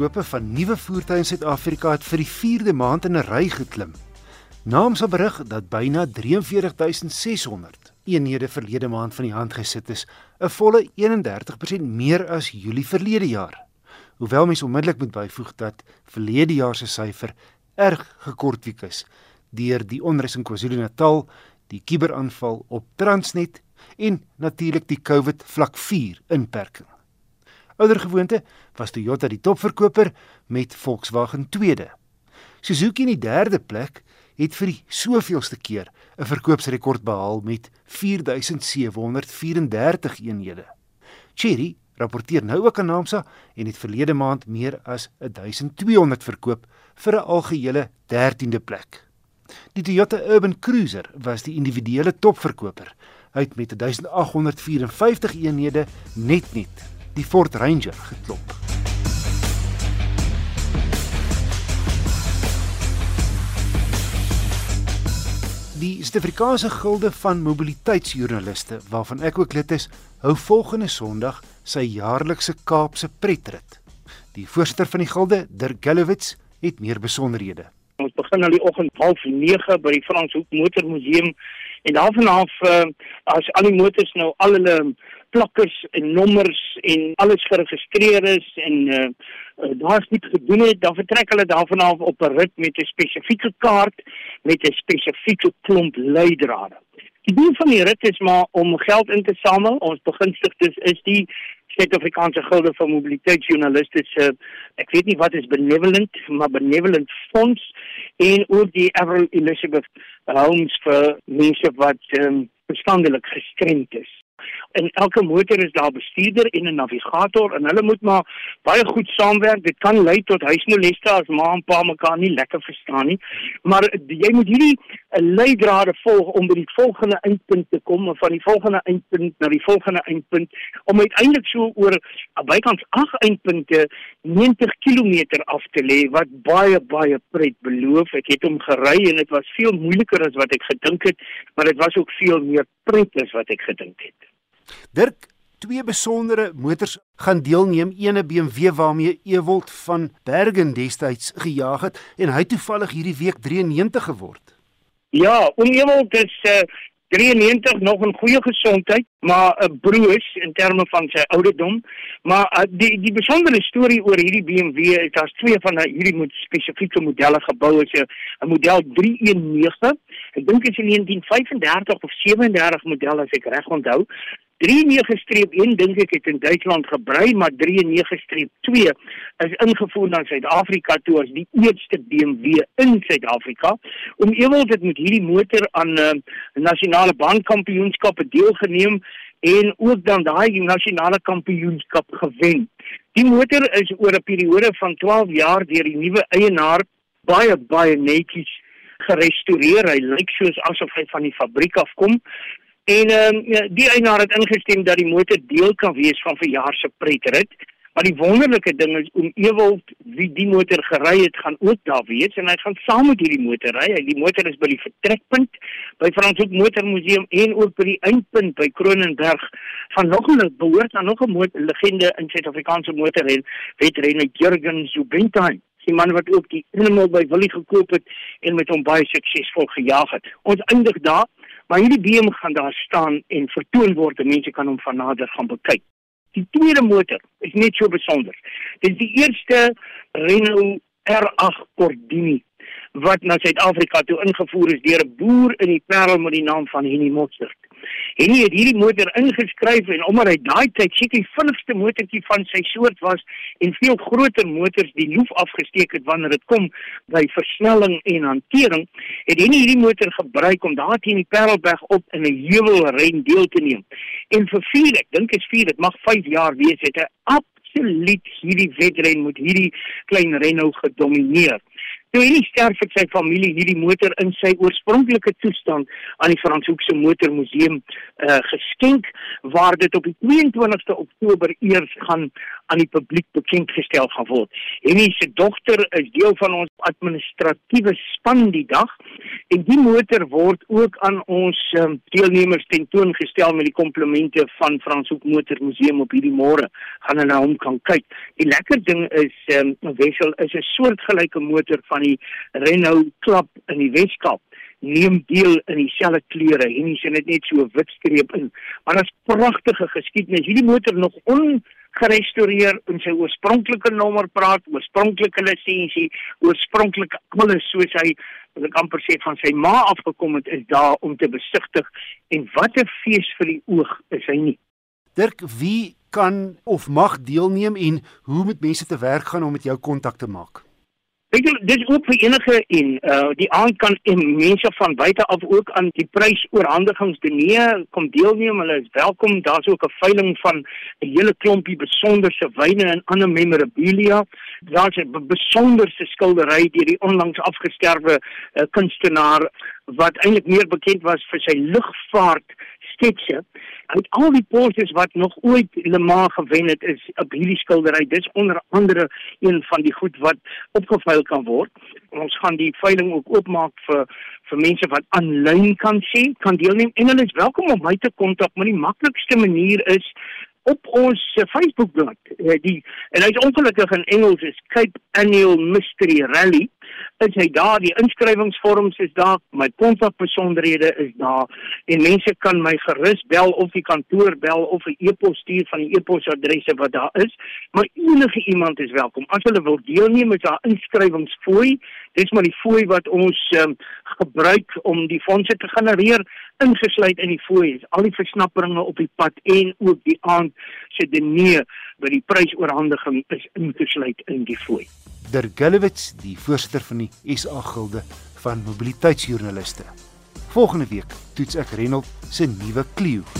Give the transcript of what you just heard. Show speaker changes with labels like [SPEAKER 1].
[SPEAKER 1] topverkope van nuwe voertuie in Suid-Afrika het vir die 4de maand in 'n ry geklim. Naams op berig dat byna 43600 eenhede verlede maand van die hand gesit is, 'n volle 31% meer as Julie verlede jaar. Hoewel mens onmiddellik moet byvoeg dat verlede jaar se syfer erg gekortwiek is deur die onrus in KwaZulu-Natal, die kuberaanval op Transnet en natuurlik die COVID vlak 4 inperking. Oudergewoonte was Toyota die topverkoper met Volkswagen tweede. Suzuki in die derde plek het vir die soveelste keer 'n verkoopsrekord behaal met 4734 eenhede. Chery rapporteer nou ook aan Naamsa en het verlede maand meer as 1200 verkoop vir 'n algehele 13de plek. Die Toyota Urban Cruiser was die individuele topverkoper. Het met 1854 eenhede net net die Ford Ranger geklop. Die Suid-Afrikaanse Gilde van Mobiliteitsjoernaliste, waarvan ek ook lid is, hou volgende Sondag sy jaarlikse Kaapse pretrit. Die voorsitter van die gilde, Dirk Gallowitz, het meer besonderhede.
[SPEAKER 2] Ons begin al die oggend 09:30 by die Franshoek Motormuseum en daarvan af uh, as al die motors nou al hulle plakkers en nommers en alles geregistreer is en uh, uh, daar's niks gedoen het, dan vertrek hulle daarvan af op 'n rit met 'n spesifieke kaart met 'n spesifieke klomp leidrade. Die doel van die rit is maar om geld in te samel. Ons begunstigdes is die Suid-Afrikaanse Gilde van Mobiliteitsjoernaliste se ek weet nie wat is benevolent, maar benevolent fonds en ook die Avril Elizabeth Holmes vir mense wat um, verstandelik gestremd is in elke motor is daar 'n bestuurder en 'n navigator en hulle moet maar baie goed saamwerk. Dit kan lei tot huismoleste as ma en pa mekaar nie lekker verstaan nie. Maar jy moet hierdie eh, leidrade volg om by die volgende eindpunt te kom en van die volgende eindpunt na die volgende eindpunt om uiteindelik so oor bykans 8 eindpunte 90 km af te lê wat baie baie pret beloof. Ek het hom gery en dit was veel moeiliker as wat ek gedink het, maar dit was ook veel meer pret as wat ek gedink het.
[SPEAKER 1] Dirk, twee besondere motors gaan deelneem, eene BMW waarmee Ewold van Bergen destyds gejaag het en hy toevallig hierdie week 93 geword.
[SPEAKER 2] Ja, oom Ewold is uh, 93 nog in goeie gesondheid, maar 'n uh, broos in terme van sy ouderdom. Maar uh, die die besondere storie oor hierdie BMW is daar's twee van uh, hierdie moet spesifieke modelle gebou is 'n model 319. Ek dink dit is 'n 1935 of 37 model as ek reg onthou. 39-1 dink ek het in Duitsland gebrei, maar 39-2 is ingevoer na Suid-Afrika toe as die eerste BMW in Suid-Afrika. Om ewel dit met hierdie motor aan 'n uh, nasionale baankampioenskappe deelgeneem en ook dan daai nasionale kampioenskap gewen. Die motor is oor 'n periode van 12 jaar deur die nuwe eienaar baie baie netjies gerestoreer. Hy lyk soos asof hy van die fabriek af kom. En ehm um, die eienaar het ingestem dat die motor deel kan wees van verjaar se pretrit. Maar die wonderlike ding is om Ewald wie die motor gery het gaan ook daar wees en hy gaan saam met hierdie motor ry. Hy die motor is by die vertrekpunt by Franshoek Motormuseum en ook by die eindpunt by Kronenberg van nog 'n behoort aan nog 'n motor legende in Suid-Afrikaanse motorren, wedrenner Jurgen Zubinstein. Die man wat ook die Animal by Willie gekoop het en met hom baie suksesvol gejaag het. Ons eindig daar Maar hierdie beam gaan daar staan en vertoon word en mense kan hom van nader gaan bekyk. Die tweede motor is net so besonder. Dit is die eerste Renault R8 Cordini wat na Suid-Afrika toe ingevoer is deur 'n boer in die Parel met die naam van Henny Mostert. En hy het hierdie motor ingeskryf en omdat hy daai tyd seker die vinnigste motortjie van sy soort was en veel groter motors die loef afgesteek het wanneer dit kom by versnelling en hantering, het hy hierdie motor gebruik om daar teen die Parelberg op in 'n heuwelren deel te neem. En vir 4, ek dink is 4, dit mag 5 jaar wees, het hy absoluut hierdie wedren met hierdie klein Renault gedomeineer. Toe hy sterf het sy familie hierdie motor in sy oorspronklike toestand aan die Franshoekse Motormuseum uh, geskenk waar dit op die 22ste Oktober eers gaan aan die publiek bekend gestel gaan word. Henny se dogter is deel van ons administratiewe span die dag en die motor word ook aan ons um, deelnemers tentoongestel met die komplimente van Franshoek Motor Museum op hierdie môre. Gaan hulle na hom kan kyk. Die lekker ding is um, Wessel is 'n soortgelyke motor van die Renault Club in die Weskaap neem deel in dieselfde kleure en hy sien dit net so wit streep in. Maar dit is pragtige geskiedenis. Hierdie motor nog ongerestoreer in sy oorspronklike nommer praat, oorspronklike lisensie, oorspronklike alles soos hy wat ek amper sê van sy ma afgekom het is daar om te besigtig en wat 'n fees vir die oog is hy nie.
[SPEAKER 1] Dirk, wie kan of mag deelneem en hoe moet mense te werk gaan om met jou kontak te maak?
[SPEAKER 2] Weet jy, dit is ook vir enige en uh die aand kan en mense van buite af ook aan die prysoorhandigingsdiner kom deelneem. Hulle is welkom. Daar's ook 'n veiling van 'n hele klompie besonderse wyne en ander memorabilia. Daar's 'n besonderse skildery deur die onlangs afgesterwe uh, kunstenaar wat eintlik meer bekend was vir sy lugvaart sketse. Uit al die poses wat nog ooit Le Mans gewen het, is op hierdie skildery. Dis onder andere een van die goed wat opgeveil kan word. Ons gaan die veiling ook oopmaak vir vir mense wat aanlyn kan sien, kan deelneem en hulle is welkom om my te kontak. Maar die maklikste manier is op ons Facebookblad. Eh, die en hy's ongelukkig in Engels is Cape Annual Mystery Rally is hy daar die inskrywingsvorms is daar my kontakbesonderhede is daar en mense kan my gerus bel of die kantoor bel of 'n e-pos stuur van die e-posadresse wat daar is maar enige iemand is welkom. As hulle wil deelneem is daar inskrywingsfooi dis maar die fooi wat ons um, gebruik om die fondse te genereer ingesluit in die fooi al die versnapperinge op die pad en ook die aand se diner by die prysoorhandiging is ingesluit in die fooi
[SPEAKER 1] Dirk Gillewitz, die voorsitter van die SA Gilde van Mobiliteitsjoernaliste. Volgende week toets ek Renault se nuwe Clio.